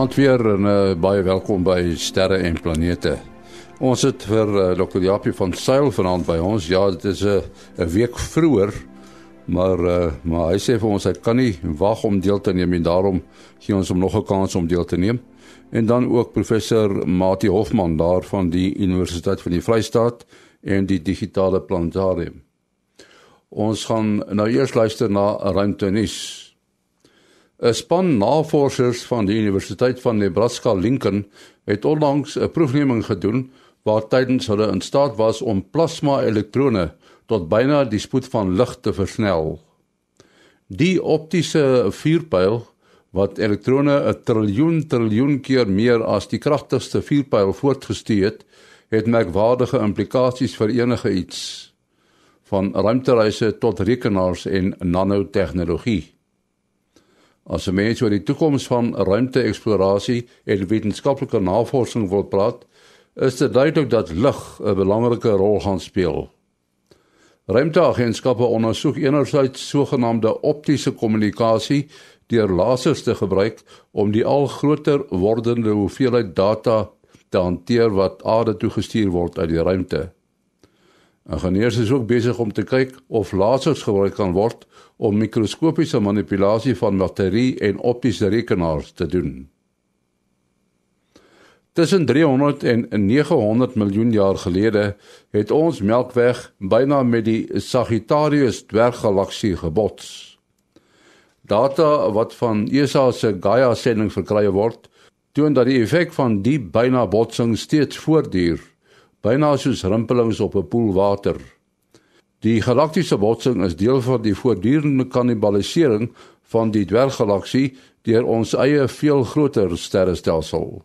Goeienaand weer en uh, baie welkom by Sterre en Planete. Ons het vir uh, Dr. Japie van Sail vanaand by ons. Ja, dit is 'n uh, week vroeër, maar uh, maar hy sê vir ons hy kan nie wag om deel te neem en daarom gee ons hom nog 'n kans om deel te neem. En dan ook professor Mati Hofman daar van die Universiteit van die Vrystaat en die Digitale Planetarium. Ons gaan nou eers luister na ruimtenis. 'n Span navorsers van die Universiteit van Nebraska-Lincoln het onlangs 'n proefneming gedoen waar tydens hulle in staat was om plasma-elektrone tot byna die spoed van lig te versnel. Die optiese vuurpyl wat elektrone 'n triljoen triljoen keer meer as die kragtigste vuurpyl voortgestuur het, het merkwaardige implikasies vir enige iets van ruimtereise tot rekenaars en nanotehnologie. As 'n mens oor die toekoms van ruimte-eksplorasie en wetenskaplike navorsing wil praat, is dit duidelik dat lig 'n belangrike rol gaan speel. Ruimteagentskappe ondersoek enerzijds sogenaamde optiese kommunikasie deur lasers te gebruik om die al groter wordende hoeveelheid data te hanteer wat aarde toe gestuur word uit die ruimte. Ingenieurs is ook besig om te kyk of lasers gebruik kan word om mikroskopiese manipulasie van materie en optiese rekenaars te doen. Tussen 300 en 900 miljoen jaar gelede het ons Melkweg byna met die Sagittarius dwerggalaksie gebots. Data wat van ESA se Gaia-sending verkry word, toon dat die effek van die byna botsing steeds voortduur byna soos rimpelings op 'n poel water. Die galaktiese botsing is deel van die voortdurende kannibalisering van die dwerggalaksie deur ons eie veel groter sterrestelsel.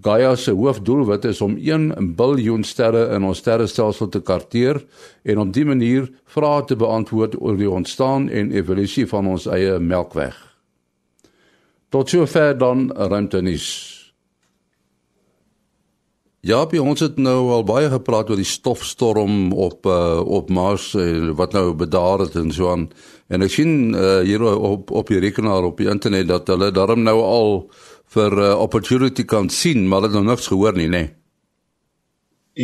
Gaia se hoofdoelwit is om 1 biljoen sterre in ons sterrestelsel te karteer en op dié manier vrae te beantwoord oor die ontstaan en evolusie van ons eie Melkweg. Tot sover dan ruimtenis. Ja, by ons het nou al baie gepraat oor die stofstorm op uh, op Mars uh, wat nou bedaar het en so aan. En ek sien uh, hier op op die rekenaar op die internet dat hulle daarom nou al vir uh, opportunity kan sien, maar hulle het nog niks gehoor nie, nê. Nee.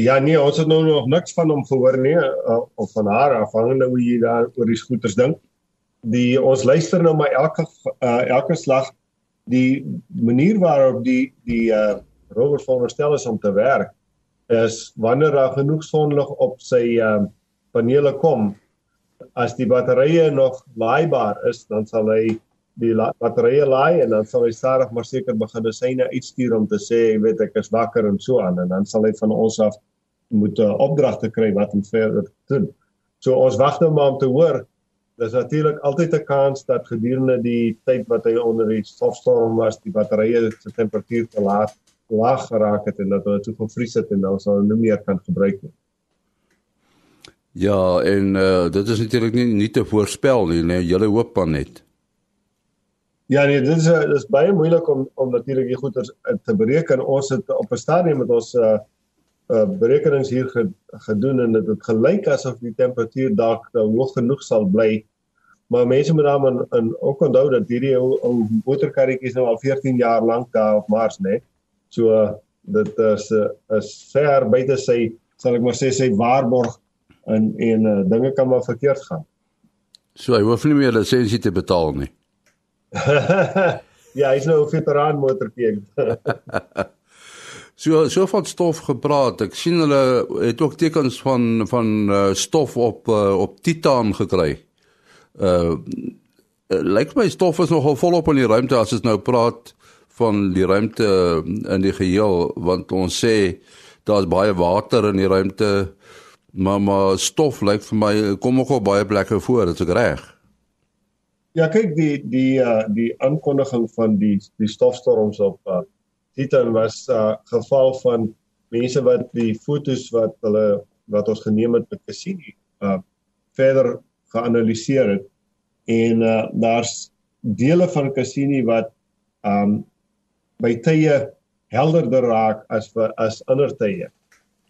Ja nee, ons het nou nog niks van hom gehoor nie uh, of van haar afhangende hoe jy daar oor die skooters dink. Die ons luister nou maar elke uh, elke slag die manier waarop die die uh, rover veronderstel is om te werk is wanneer daar genoeg sonlig op sy uh, panele kom as die batterye nog laaibaar is dan sal hy die la batterye laai en dan sal hy stadig maar seker begin syne uitstuur om te sê jy weet ek is wakker en so aan en dan sal hy van ons af moet 'n uh, opdragte kry wat om verder te doen. So ons wag nou maar om te hoor. Dis natuurlik altyd 'n kans dat gedurende die tyd wat hy onder die stofstorm was, die batterye se temperatuur te laag laag geraak het en dat hulle toe gevries het en dan sal hulle nie meer kan gebruik nie. Ja, en uh, dit is natuurlik nie nie te voorspel nie, nee, jy hoop maar net. Ja nee, dit is uh, dit is baie moeilik om om natuurlik die goeders uh, te bereken. Ons het op 'n stadium met ons uh, uh berekenings hier gedoen en dit het gelyk asof die temperatuur dalk uh, hoog genoeg sal bly. Maar mense moet dan in, in ook onthou dat hierdie ou, ou motorkarretjies nou al 14 jaar lank daar op Mars, né? Nee. So dit is 'n is ver buite sy sal ek maar sê sy waarborg en en uh, dinge kan maar verkeerd gaan. So hy hoef nie meer lisensie te betaal nie. ja, hy's nou 'n veteraan motorpie. so so van stof gepraat. Ek sien hulle het ook tekens van van uh, stof op uh, op Titan gekry. Uh lyk my stof is nogal volop in die ruimte as ons nou praat van die ruimte in die geheel want ons sê daar's baie water in die ruimte maar maar stof lyk vir my kom ook op baie plekke voor dit is reg? Ja kyk die die uh, die aankondiging van die die stofstorms op uh, Titan was 'n uh, geval van mense wat die fotos wat hulle wat ons geneem het met Cassini uh verder geanaliseer het. En uh, daar's dele van Cassini wat um by tye helderder raak as vir as ander tye.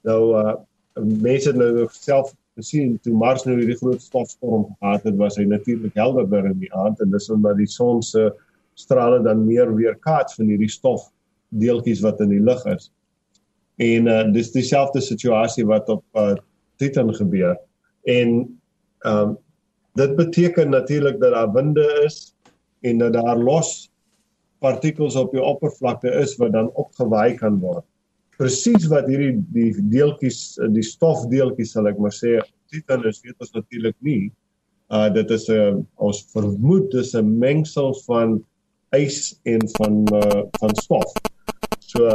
Nou uh mense het nou self gesien toe Mars nou hierdie groot stofstorm gehad het, was hy natuurlik helderder in die aand en dis omdat die son se strale dan meer weerkaats van hierdie stof deeltjies wat in die lug is. En uh, dis dieselfde situasie wat op uh, Titan gebeur. En ehm um, dit beteken natuurlik dat daar winde is en dat daar los partikels op die oppervlakte is wat dan opgewaai kan word. Presies wat hierdie die deeltjies die stofdeeltjies sal ek maar sê Titan is weet ons natuurlik nie. Uh dit is 'n uh, ons vermoed dis 'n mengsel van ys en van uh, van stof. So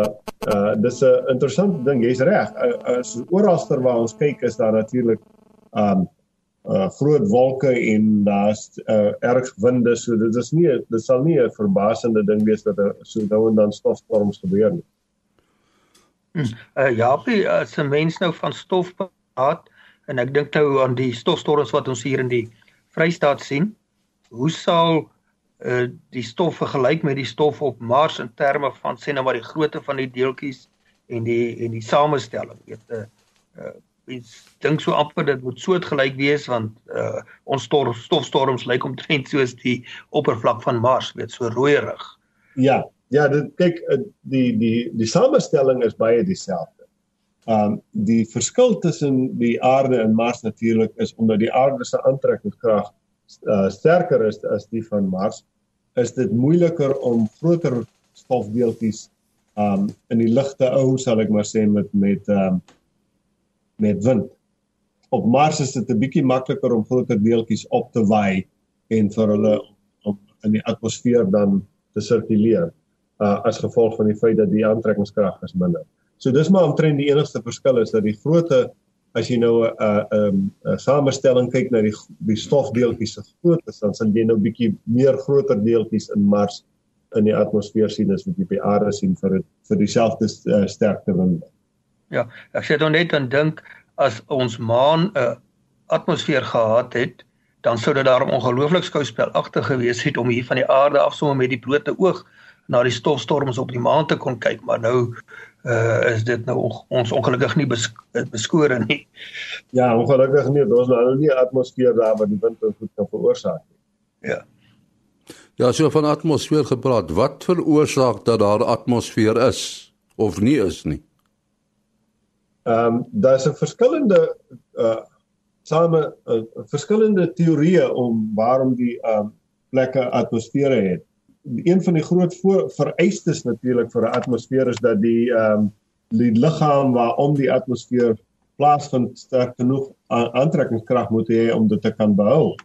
uh dis 'n interessante ding, jy's reg. Uh, as oralster waar ons kyk is daar natuurlik um uh groot wolke en daar's uh erg winde, so dit is nie dit sal nie 'n verbasende ding wees dat er so nou en dan stofstorms gebeur nie. Hmm. Uh Japie, as 'n mens nou van stof praat en ek dink nou aan die stofstorms wat ons hier in die Vrystaat sien, hoe sal uh die stof vergelyk met die stof op Mars in terme van sê nou maar die grootte van die deeltjies en die en die samestelling weet 'n uh, uh mens dink so amper dit moet soortgelyk wees want uh ons stof, stofstorms lyk omtrent soos die oppervlak van Mars weet so rooierig. Ja ja dit kyk die die die samestelling is baie dieselfde. Um die verskil tussen die aarde en Mars natuurlik is omdat die aarde se aantrekkingskrag uh, sterker is as die van Mars is dit moeiliker om groter stofdeeltjies um in die lug te hou, sal ek maar sê met met um met wind. Op Mars is dit 'n bietjie makliker om groter deeltjies op te waai en vir hulle om in die atmosfeer dan te sirkuleer uh as gevolg van die feit dat die aantrekkingskrag is minder. So dis maar omtrent die enigste verskil is dat die grootte as jy nou 'n uh, 'n um, samestelling kyk na die die stofdeeltjies se grootte, dan sal jy nou bietjie meer groter deeltjies in Mars in die atmosfeer sien as wat jy by aarde sien vir het, vir dieselfde uh, sterkte winde. Ja, ek sê dan net aan dink as ons maan 'n atmosfeer gehad het, dan sou dit daar ongelooflik skouspelagtig gewees het om hier van die aarde af sommer met die blote oog na die stofstorms op die maan te kon kyk, maar nou uh is dit nou ons ongelukkig nie besk beskore nie. Ja, ongelukkig nie. Daar's nou nie 'n atmosfeer daar wat die wind goed kan veroorsaak nie. Ja. Ja, so van atmosfeer gepraat. Wat veroorsaak dat daar atmosfeer is of nie is nie? Ehm um, daar's 'n verskillende uh same uh, verskillende teorieë om waarom die ehm um, plekke atmosfere het een van die groot vereistes natuurlik vir 'n atmosfeer is dat die ehm um, die liggaam waarom die atmosfeer plaasvind sterk genoeg aantrekkingskrag moet hê om dit te kan behou.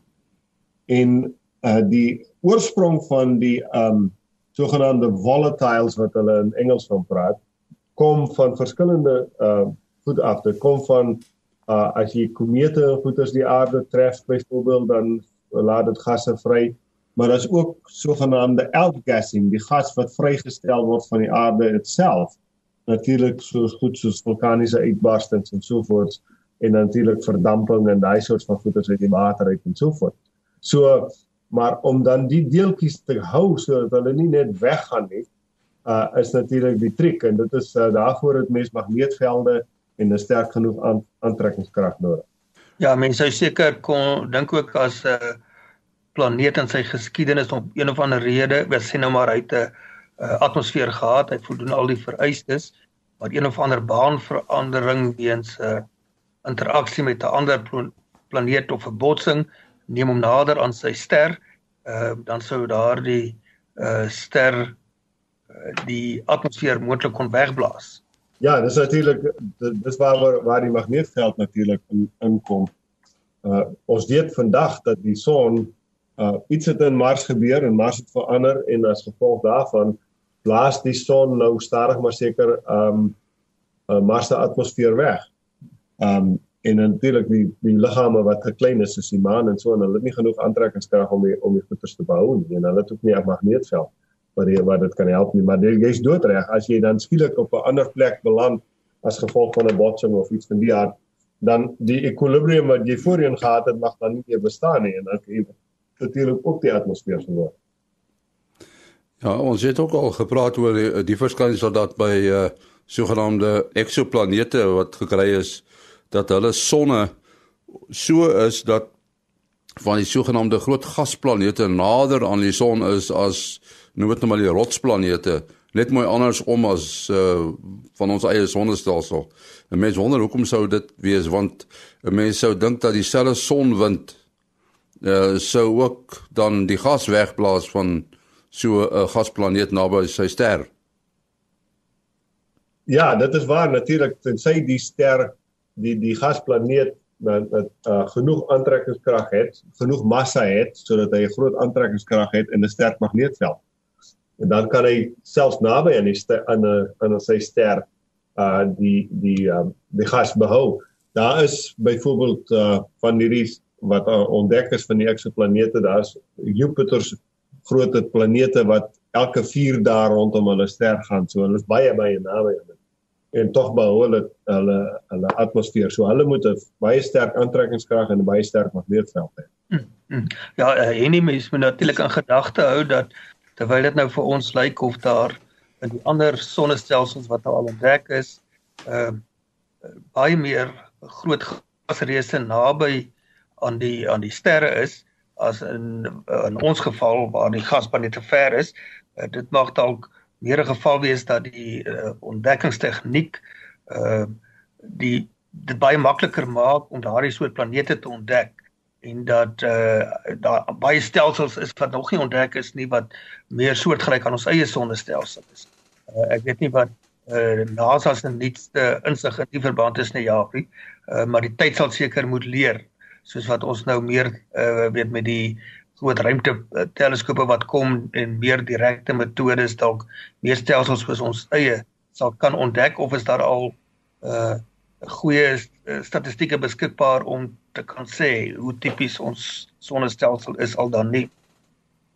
En uh die oorsprong van die ehm um, sogenaamde volatiles wat hulle in Engels van praat, kom van verskillende uh goed af. Dit kom van uh as jy komete goeters die aarde tref byvoorbeeld dan laat dit gasse vry maar daar's ook sogenaamde outgassing, die gas wat vrygestel word van die aarde self. Natuurlik so goed soos vulkaniese uitbarstings en so voort en natuurlik verdamping en daai soort van goeders uit die water uit en so voort. So maar om dan die deeltjies te hou sodat hulle nie net weggaan nie, uh is natuurlik die triek en dit is uh, daarvoor het mens magneetvelde en 'n sterk genoeg aantrekkingskrag nodig. Ja, mense sou seker kon dink ook as 'n uh planeet in sy geskiedenis om een of ander rede, ons sê nou maar hy het 'n uh, atmosfeer gehad, hy voldoen al die vereistes, maar een of ander baanverandering weens 'n uh, interaksie met 'n ander planeet of 'n botsing neem hom nader aan sy ster, uh, dan sou daardie uh, ster uh, die atmosfeer moontlik kon wegblaas. Ja, dis natuurlik dis waar waar, waar die magneetveld natuurlik in inkom. Uh ons weet vandag dat die son uh iets het in Mars gebeur en Mars het verander en as gevolg daarvan blaas die son nou stadig maar seker um uh, Mars se atmosfeer weg. Um en natuurlik die die liggame wat geklein is soos die maan en so en hulle het nie genoeg aantrekkingskrag om die, om die goeders te behou nie en hulle het ook nie 'n magneetveld wat die, wat dit kan help nie maar jy's doodreg as jy dan skielik op 'n ander plek beland as gevolg van 'n botsing of iets van die aard dan die ekwilibrium wat jy voorheen gehad het mag dan nie meer bestaan nie en dan kan jy natuurlik ook die atmosfeer verloor. Ja, ons het ook al gepraat oor die, die verskynsel dat by uh sogenaamde eksoplanete wat gekry is dat hulle sonne so is dat van die sogenaamde groot gasplanete nader aan die son is as noem dit nou maar die rotsplanete net mooi andersom as uh, van ons eie sonnestelsel. En mense wonder hoekom sou dit wees want mense sou dink dat dieselfde sonwind uh, sou ook dan die gas wegblaas van so 'n uh, gasplaneet naby sy ster. Ja, dit is waar natuurlik tensy die ster die die gasplaneet dat dat uh, genoeg aantrekkingskrag het, genoeg massa het sodat hy 'n groot aantrekkingskrag het en 'n sterk magneetveld. En dan kan hy selfs naby aan die aan 'n aan sy ster uh die die um, die gas behou. Daar is byvoorbeeld uh van hierdie wat uh, ontdek is van die eksoplanete, daar's Jupiter se groot planete wat elke 4 dae rondom hulle ster gaan. So hulle is baie baie naby aan en tog behou hulle hulle hulle atmosfeer. So hulle moet 'n baie sterk aantrekkingskrag en 'n baie sterk magneetveld hê. Hmm, hmm. Ja, en eh, nie mens moet natuurlik in gedagte hou dat terwyl dit nou vir ons lyk of daar in die ander sonnestelsels wat nou al ontdek is, ehm uh, baie meer groot gasreuse naby aan die aan die sterre is as in in ons geval waar die gasplanete ver is. Uh, dit mag dalk meer 'n geval wees dat die uh, ontdekkingstegniek uh die dit baie makliker maak om daardie soort planete te ontdek en dat uh daar baie stelsels is wat nog nie ontdek is nie wat meer soortgelyk aan ons eie sonnestelsel is. Uh, ek weet nie wat uh NASA se nuutste insig in die verband is nie Japie, uh maar die tyd sal seker moet leer soos wat ons nou meer uh weet met die groot ruimte uh, teleskope wat kom en meer direkte metodes dalk meer stelsels soos ons eie sal kan ontdek of is daar al uh goeie uh, statistieke beskikbaar om te kan sê hoe tipies ons sonnestelsel is al dan nie?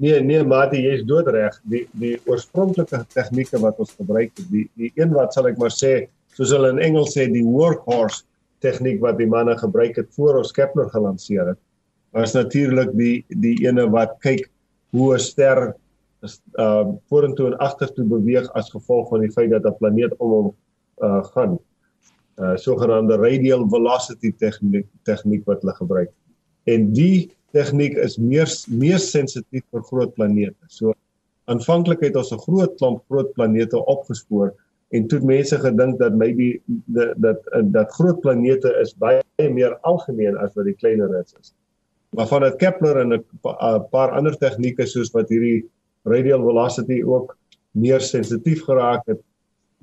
Nee nee maar jy is doodreg. Die die oorspronklike tegnieke wat ons gebruik die die een wat sal ek maar sê soos hulle in Engels sê die workhorse tegniek wat die manne gebruik het voor ons Kepler gelanseer het is natuurlik die die ene wat kyk hoe 'n ster is uh vorentoe en agtertoe beweeg as gevolg van die feit dat 'n planeet om hom uh gaan. Uh sogenaamde radial velocity tegniek tegniek wat hulle gebruik. En die tegniek is meer meer sensitief vir groot planete. So aanvanklik het ons 'n groot klomp groot planete opgespoor en toe mense gedink dat maybe dat dat dat groot planete is baie meer algemeen as wat die kleiner is. Is maar van dit Kepler en 'n paar ander tegnieke soos wat hierdie radial velocity ook meer sensitief geraak het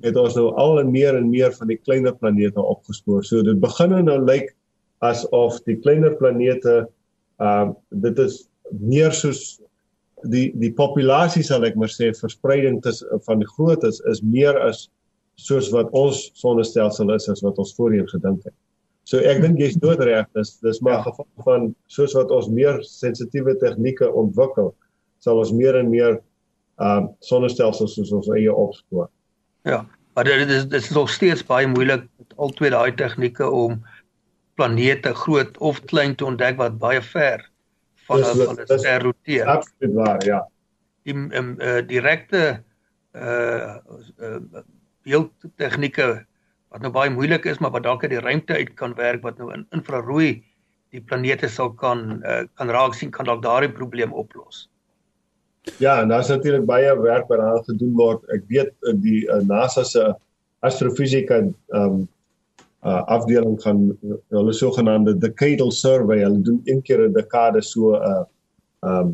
het ons nou al en meer en meer van die kleiner planete opgespoor. So dit begin nou lyk asof die kleiner planete ehm uh, dit is meer soos die die populasie sal ek maar sê verspreiding tussen van die grootes is meer as soos wat ons sonnestelsel is as wat ons voorheen gedink het. So ek dink jy's doodreg, dis dis maar ja. gevolg van soos wat ons meer sensitiewe tegnieke ontwikkel, sal ons meer en meer uh sonnestelsels soos ons eie opspoor. Ja, maar dit is dit is nog steeds baie moeilik met al twee daai tegnieke om planete groot of klein te ontdek wat baie ver van dis, van 'n ster roteer. Absoluut waar, ja. Die um, uh, direkte uh, uh beeldtegnieke wat nou baie moeilik is maar wat dalk uit die ruimte uit kan werk wat nou in infrarooi die planete sal kan uh, kan raak sien kan dalk daardie probleem oplos. Ja, en daar's natuurlik baie werk wat daar gedoen word. Ek weet uh, die uh, NASA se astrofisika ehm um, uh, afdeling gaan hulle sogenaamde decadal survey, hulle doen een keer 'n dekade so 'n uh, ehm um,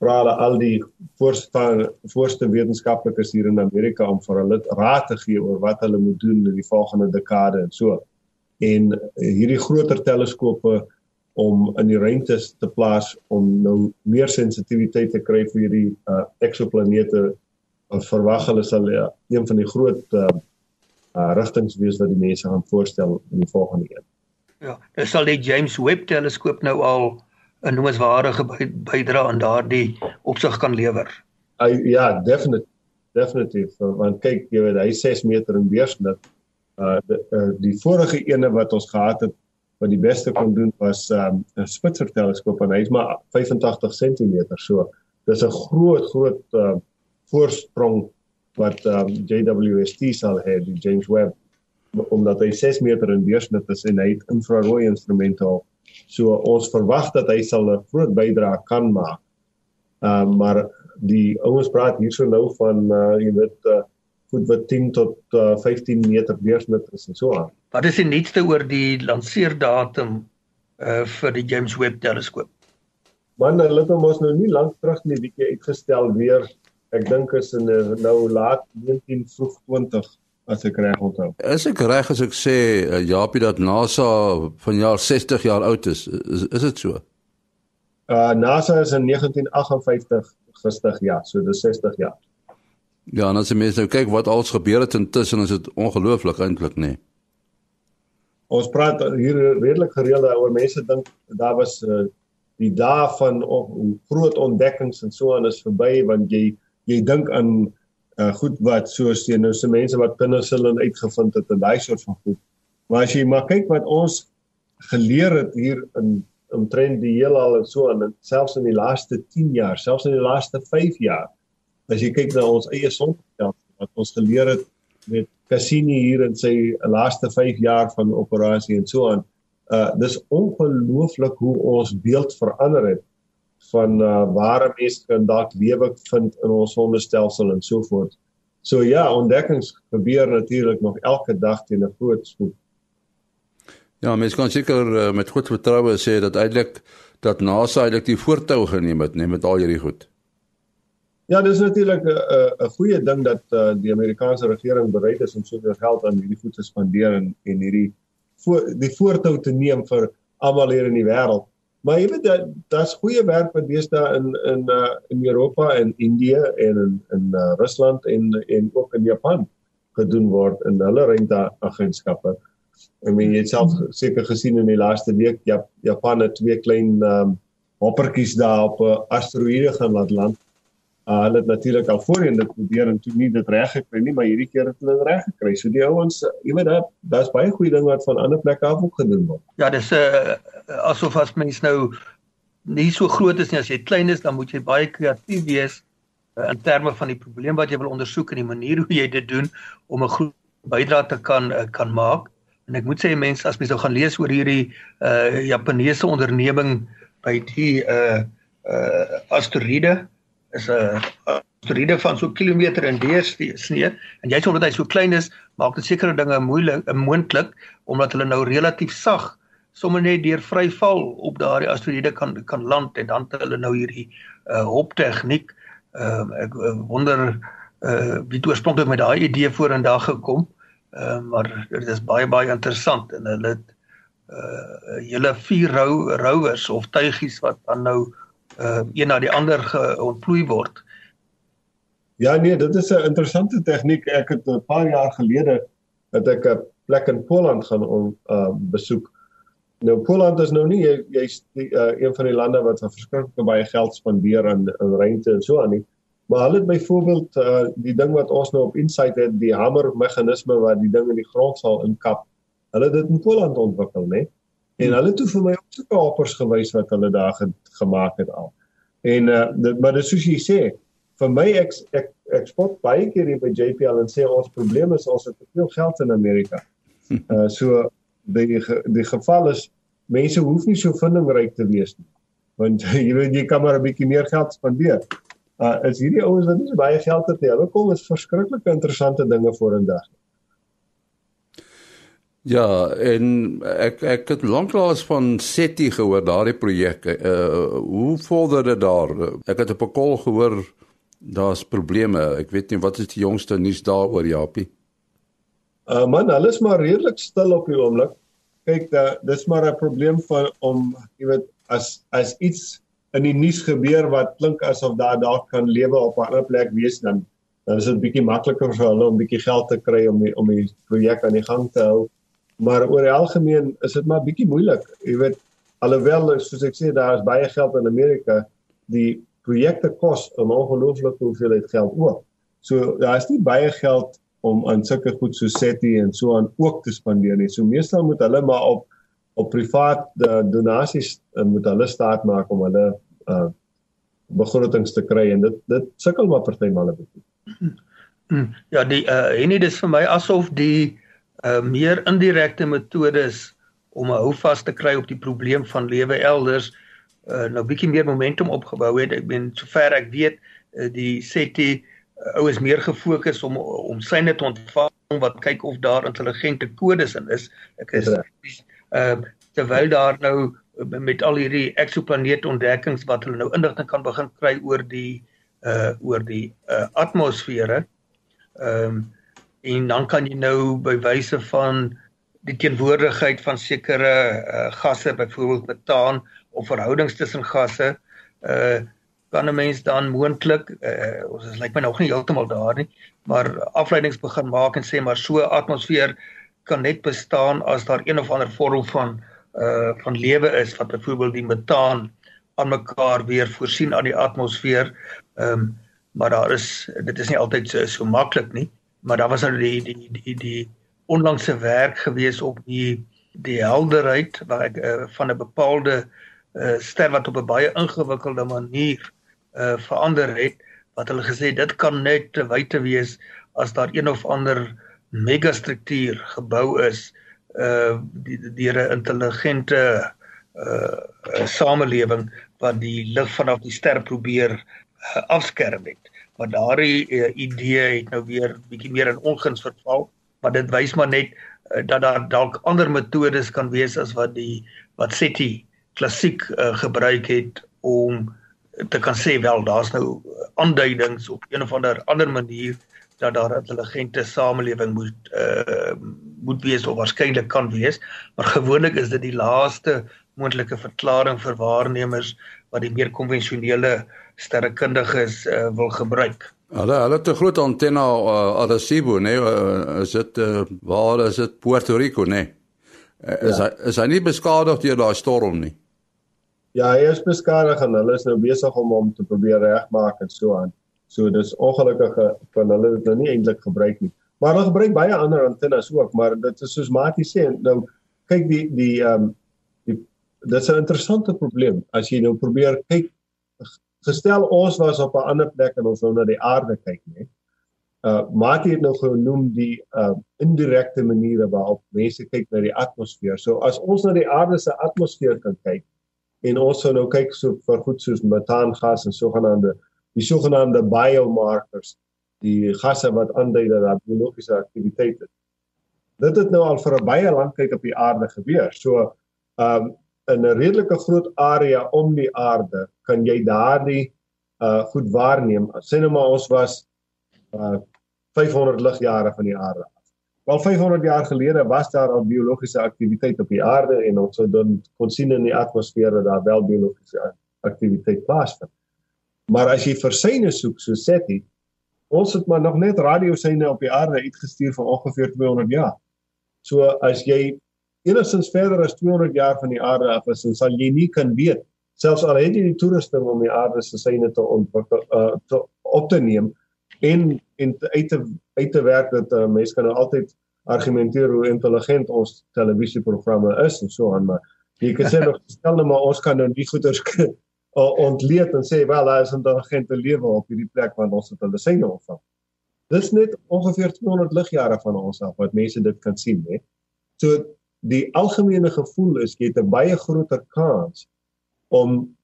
vra hulle al die voorste voorste wetenskaplikes hier in Amerika om vir hulle raad te gee oor wat hulle moet doen in die volgende dekade en so. En hierdie groter teleskope om in die ruimte te plaas om nou meer sensitiwiteit te kry vir hierdie uh, eksoplanete en verwag hulle sal uh, een van die groot uh, uh, rigtings wees wat die mense gaan voorstel in die volgende een. Ja, dis sal die James Webb teleskoop nou al 'n noemenswaardige bydra aan daardie opsig kan lewer. Uh, ja, definitief definitief want kyk jy weet hy 6 meter in deursnit. Uh die, uh, die vorige ene wat ons gehad het wat die beste kon doen was um, 'n um, Spitzer teleskoop en hy's maar 85 cm so. Dis 'n groot groot uh, voorsprong wat um, JWST sal hê die James Webb omdat hy 6 meter in deursnit is en hy het infrarooi instrumente op So ons verwag dat hy sal 'n groot bydrae kan maak. Ehm uh, maar die ouens praat hierso nou van uh, jy weet uh, goed wat 10 tot uh, 15 meter deursnit is en so aan. Wat is die nuutste oor die lanseerdatum uh vir die James Webb teleskoop? Man, hulle het hom ons nou nie lank terug nie bietjie uitgestel weer. Ek dink is in nou laat 19 vroeg 20 as ek reg onthou. Is ek reg as ek sê uh, Japie dat NASA van jaar 60 jaar oud is? Is, is dit so? Uh NASA is in 1958 gestig, ja, so dis 60 jaar. Ja, en as jy mens nou kyk wat alles gebeur het intussen, is dit ongelooflik eintlik, nê. Nee. Ons praat hier redelik gereeld oor mense dink daar was uh, die dae van oh, groot ontdekkings en so aan is verby want jy jy dink aan uh, goed wat soos jy nou se mense wat penicillin uitgevind het en daai soort van goed. Maar as jy maar kyk wat ons geleer het hier in omtrent die heelal en so aan selfs in die laaste 10 jaar, selfs in die laaste 5 jaar. As jy kyk na ons eie sonstelsel wat ons geleer het met Cassini hier in sy laaste 5 jaar van operasie en so aan. Uh dis ongelooflik hoe ons beeld verander het van uh waar mense kan dalk lewe vind in ons sonstelsel en so voort. So ja, ontdekkings gebeur natuurlik nog elke dag teen 'n groot spoed. Ja, mens kan seker uh, met goed vertroue sê dat eintlik dat NASA eintlik die voortou geneem het, net met al hierdie goed. Ja, dis natuurlik 'n 'n goeie ding dat uh, die Amerikaanse regering bereid is om soveel geld aan hierdie goed te spandeer en en hierdie voor die voortou te neem vir almal hier in die wêreld. Maar jy weet dat daar's goeie werk wat deesdae in in uh, in Europa en Indië en in in uh, Rusland en en ook in Japan gedoen word in hulle ruimteagentskappe. Ek meen jy het self seker gesien in die laaste week Jap Japan het twee klein um, hoppertjies daar op 'n asteroïde gaan land Uh, hulle het natuurlik al voorheen dit probeer en toe nie dit reg gekry nie, maar hierdie keer het hulle dit reg gekry. So die ouens, jy weet dat daar's baie goeie dinge wat van ander plekke af ook gedoen word. Ja, dis 'n uh, asof as mens nou nie so groot is nie as jy klein is, dan moet jy baie kreatief wees uh, in terme van die probleem wat jy wil ondersoek en die manier hoe jy dit doen om 'n groot bydrae te kan uh, kan maak. En ek moet sê mense as mens nou gaan lees oor hierdie uh Japaneese onderneming by die uh uh asteroïde is 'n asteroïde van so kilometer in deursnee en jy sê omdat hy so klein is, maak dit sekere dinge moeilik, moontlik omdat hulle nou relatief sag sommer net deur vryval op daardie asteroïde kan kan land en dan het hulle nou hierdie uh, hop tegniek. Ehm uh, ek wonder uh wie oorspronklik met daai idee vorendag gekom. Ehm uh, maar dit is baie baie interessant en hulle het uh hele vier rou rouers of tuigies wat dan nou uh, een na die ander geontplooi word. Ja nee, dit is 'n interessante tegniek. Ek het 'n paar jaar gelede dat ek 'n plek in Poland gaan om uh, besoek. Nou Poland is nou nie jy jy's uh, een van die lande wat verskriklik baie geld spandeer aan aan rente en so aan nie. Maar hulle het byvoorbeeld uh, die ding wat ons nou op Insight het, die hamer meganisme wat die ding in die grond sal inkap. Hulle het dit in Poland ontwikkel, né? En hulle het toe vir my ook so 'n hoppers gewys wat hulle daar gemaak het al. En uh dit, maar dis soos jy sê, vir my ek ek ek spot baie keer hier by JPL en sê ons probleem is ons het te veel geld in Amerika. Uh so die die geval is mense hoef nie so vindingryk te wees nie. Want jy weet jy kan maar 'n bietjie meer geld spandeer. Uh is hierdie ouens wat nie so baie geld het nie. Hulle kom met verskriklike interessante dinge vorendag. Ja, en ek ek het lanklaas van SETI gehoor daardie projek. Uh hoe vorder dit daar? Ek het op 'n kol gehoor daar's probleme. Ek weet nie wat is die jongste nuus daaroor, Japie? Uh man, hulle is maar redelik stil op die oomblik. Kyk, da, dis maar 'n probleem van om, jy weet, as as iets in die nuus gebeur wat klink asof daar dalk kan lewe op 'n ander plek wees dan dan is dit bietjie makliker vir hulle om bietjie geld te kry om die, om die projek aan die gang te hou maar oor die algemeen is dit maar bietjie moeilik. Jy weet alhoewel soos ek sê daar is baie geld in Amerika, die projekte kos 'n ongelooflike hoeveelheid geld ook. So daar is nie baie geld om aan sulke goed so SETI en so aan ook te spandeer nie. So meestal moet hulle maar op op privaat uh, donasies uh, moet hulle staat maak om hulle uh, begrotings te kry en dit dit sukkel maar partymal 'n bietjie. Ja, die uh en dit is vir my asof die uh meer indirekte metodes om 'n houvas te kry op die probleem van lewe elders uh, nou bietjie meer momentum opgebou het. Ek ben sover ek weet uh, die SETI uh, ou is meer gefokus om om syne te ontvang wat kyk of daar intelligente kodes in is. Ek is uh, terwyl daar nou met al hierdie eksoplanete ontdekkings wat hulle nou inligting kan begin kry oor die uh oor die uh atmosfere. Ehm um, en dan kan jy nou by wyse van die teenwoordigheid van sekere uh, gasse byvoorbeeld metaan of verhoudings tussen gasse uh kan 'n mens dan moontlik uh, ons is lyk my nog nie heeltemal daar nie maar afleidings begin maak en sê maar so atmosfeer kan net bestaan as daar een of ander vorm van uh van lewe is wat byvoorbeeld die metaan aan mekaar weer voorsien aan die atmosfeer. Ehm um, maar daar is dit is nie altyd so, so maklik nie maar daar was nou die die die die onlangse werk gewees op die die helderheid waar ek uh, van 'n bepaalde uh, ster wat op 'n baie ingewikkelde manier uh, verander het wat hulle gesê dit kan net te wyte wees as daar een of ander megastruktuur gebou is uh deur 'n intelligente uh samelewing wat die lig vanaf die ster probeer uh, afskerm het maar daardie uh, idee het nou weer bietjie meer in onguns verval maar dit wys maar net uh, dat daar dalk ander metodes kan wees as wat die wat SETI klassiek uh, gebruik het om te kan sê wel daar's nou aanduidings op een of ander ander manier dat daar 'n intelligente samelewing moet uh, moet wees of waarskynlik kan wees. Maar gewoonlik is dit die laaste moontlike verklaring vir waarnemers wat die meer konvensionele sterrekundiges uh, wil gebruik. Hulle hulle het 'n groot antenna uh, Arecibo, nee, uh, is dit uh, waar is dit Puerto Rico, nee. Uh, is ja. hy is hy nie beskadig deur daai storm nie? Ja, hy is beskadig en hulle is nou besig om hom te probeer regmaak en so aan. So dis ongelukkig van hulle dit nou nie eintlik gebruik nie. Maar hulle gebruik baie ander antennes ook, maar dit is soos Mati sê, nou kyk die die ehm um, dit is 'n interessante probleem as jy nou probeer kyk gestel ons was op 'n ander plek en ons nou na die aarde kyk nê. Uh Mati het nou genoem die uh indirekte maniere waarop mense kyk na die atmosfeer. So as ons na die aarde se atmosfeer kan kyk en ons sou nou kyk so vir goed soos metaangas en sogenaamde die sogenaamde biomarkers, die gasse wat aandui dat daar biologiese aktiwiteit is. Dit het nou al vir 'n baie lang tyd op die aarde gebeur. So um in 'n redelike groot area om die aarde kan jy daardie uh goed waarneem. Sê nou maar ons was uh 500 ligjare van die aarde af. Wel 500 jaar gelede was daar al biologiese aktiwiteit op die aarde en ons sou dan kon sien in die atmosfeer dat daar wel biologiese aktiwiteit plaasvind. Maar as jy vir syne soek so SETI, ons het maar nog net radiosyne op die aarde uitgestuur vir ongeveer 200 jaar. So as jy enigstens verder as 200 jaar van die aarde af is, dan sal jy nie kan weet selfs al het jy die toerusting om die aarde se syne te ontwikkel uh te op te neem en en te, uit te uit te werk dat uh, mense kan nou altyd argumenteer hoe intelligent ons televisieprogramme is en so aan maar jy kan sê nog stel nou maar ons kan nou nie goeders ontleed en sê wel daar is intelligente lewe op hierdie plek want ons het hulle syne ontvang. Dis net ongeveer 200 ligjare van ons af wat mense dit kan sien hè. So die algemene gevoel is jy het 'n baie groter kans om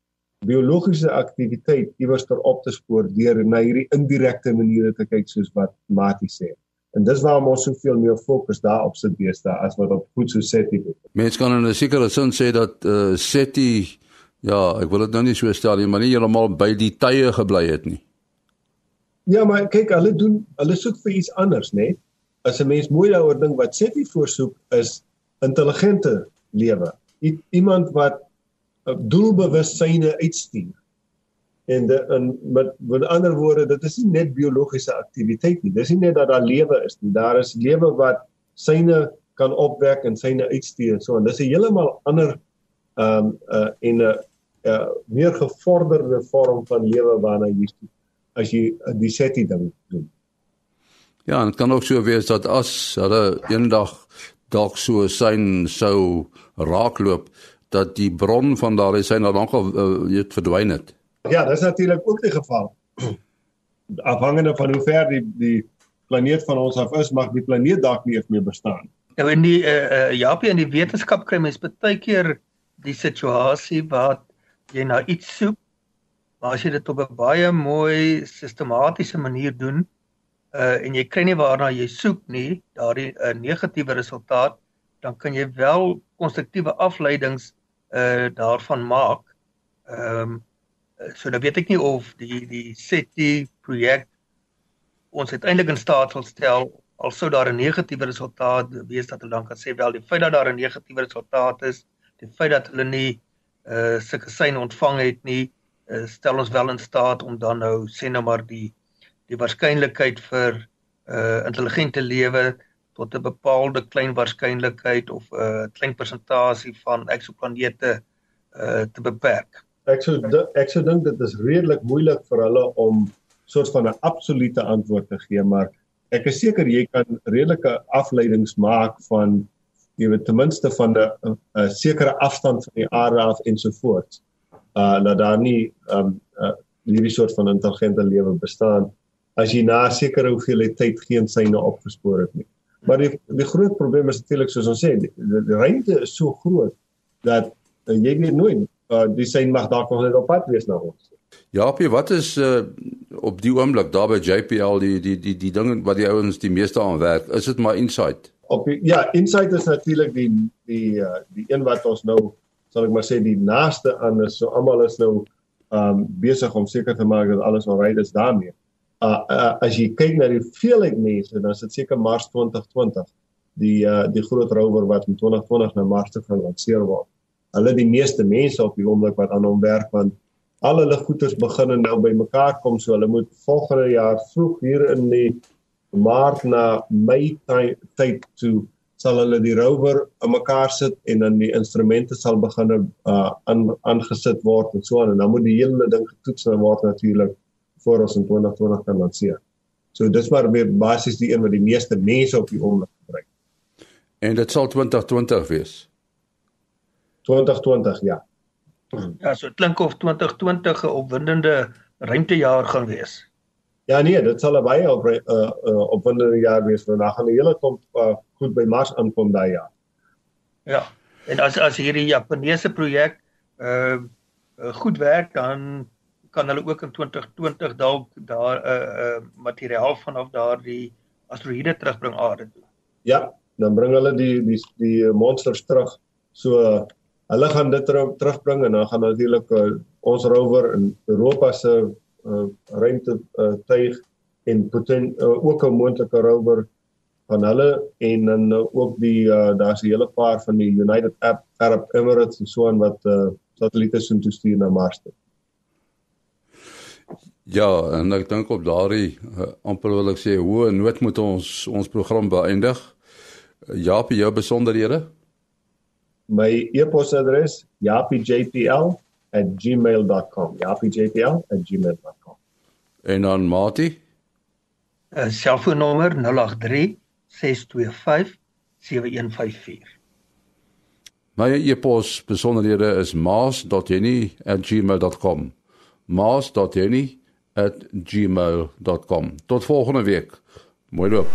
biologiese aktiwiteit iewers ter op te spoor deur na hierdie indirekte maniere te kyk soos wat Mati sê. En dis waarom ons soveel meer fokus daarop sit beeste as wat op goed so SETI het. Mense kan in 'n sekere sin sê dat uh, SETI ja, ek wil dit nou nie so stel nie, maar nie heeltemal by die tye gebly het nie. Ja, maar kyk, hulle doen hulle soek vir iets anders, né? Nee? As 'n mens mooi daaroor dink wat SETI voorsoek is intelligente lewe. Iemand wat doelbewusyne uitstuur. En de, in met met ander woorde, dit is nie net biologiese aktiwiteit nie. Dis nie net dat daar lewe is nie. Daar is lewe wat syne kan opwek en syne uitstuur. So en dis 'n heeltemal ander ehm um, uh en 'n uh, uh, meer gevorderde vorm van lewe waarna jy as jy uh, die SETI ding doen. Ja, en dit kan ook so wees dat as hulle eendag dalk so syn sou raakloop dat die bron van daardie syn dan nogal uh, verdwyn het. Ja, dis natuurlik ook die geval. Afhangende van hoe ver die die planeet van ons af is, mag die planeet dalk nie meer bestaan. Nou in die uh, uh Japie in die wetenskap kry mens baie keer die situasie waar jy na iets soek, maar as jy dit op 'n baie mooi sistematiese manier doen, uh en jy kry nie waarna jy soek nie, daardie 'n uh, negatiewe resultaat, dan kan jy wel konstruktiewe afleidings uh daarvan maak. Ehm um, so nou weet ek nie of die die SETI projek ons uiteindelik in staat sal stel al sou daar 'n negatiewe resultaat wees dat hulle dan kan sê wel die feit dat daar 'n negatiewe resultaat is, die feit dat hulle nie uh sulke sein ontvang het nie, uh, stel ons wel in staat om dan nou sê nou maar die die waarskynlikheid vir uh intelligente lewe tot 'n bepaalde klein waarskynlikheid of 'n uh, klein persentasie van eksoplanete uh te beperk. Ek sou ek sou dink dit is redelik moeilik vir hulle om soort van 'n absolute antwoord te gee, maar ek is seker jy kan redelike afleidings maak van jy weet ten minste van 'n 'n sekere afstand van die aarde af ensovoorts. Uh dat daar nie um uh, hierdie soort van intelligente lewe bestaan as jy na 'n sekere hoeveelheid tyd geen syne opgespoor het nie. Maar die die groot probleem is natuurlik soos ons sê, die, die, ruimte is so groot dat uh, jy weet nooit uh, die sein mag dalk nog net op pad wees na ons. Jaapie, wat is uh, op die oomblik daar by JPL die die die die ding wat die ouens die meeste aan werk? Is dit maar Insight? Op die, ja, Insight is natuurlik die die uh, die een wat ons nou sal ek maar sê die naaste aan is. So almal is nou um besig om seker te maak dat alles alright is daarmee. Uh, uh as jy kyk na die veelheid mense, dan is dit seker Mars 2020 die uh die groot rover wat in 2020 na Mars toe gaan lanseer word. Hulle die meeste mense op die oomblik wat aan hom werk want al hulle goederes begin nou by mekaar kom so hulle moet volgende jaar vroeg hier in die maart na mei tyd toe sal hulle die rover aan mekaar sit en dan die instrumente sal begin uh aangesit word en so aan en dan moet die hele ding getoets word natuurlik voor ons in 2020 kan lanseer. So dis maar meer basies die een wat die meeste mense op die oomblik gebruik. En dit sal 2020 wees. 2020 ja. Ja, so klink of 2020 'n opwindende ruimtejaar gaan wees. Ja nee, dit sal 'n baie op, uh, uh, opwindende jaar wees want dan gaan die hele klomp uh, goed by Mars aankom daai jaar. Ja. En as as hierdie Japaneese projek uh, uh goed werk dan kan hulle ook in 2020 dalk daar 'n uh, uh, materiaal vanaf daardie asteroïde terugbring aarde toe. Ja, dan bring hulle die die die monsters terug. So hulle gaan dit terugbring en dan gaan natuurlik uh, ons rover in Europa se uh, ruimte uh, tuig en poten uh, ook 'n moontlike rover van hulle en dan uh, ook die uh, daar's 'n hele paar van die United Arab Emirates en so aan wat uh, satelliete sien toe stuur na Mars toe. Ja, en ek dink op daardie uh, amper wil ek sê hoe nood moet ons ons program beëindig. Ja, op jou besonderhede? My e-posadres yapijpl@gmail.com yapijpl@gmail.com en dan Mati? 'n selfoonnommer 083 625 7154 My e-pos besonderhede is maas.jenny@gmail.com maas.jenny@gmail.com Tot volgende week. Mooi loop.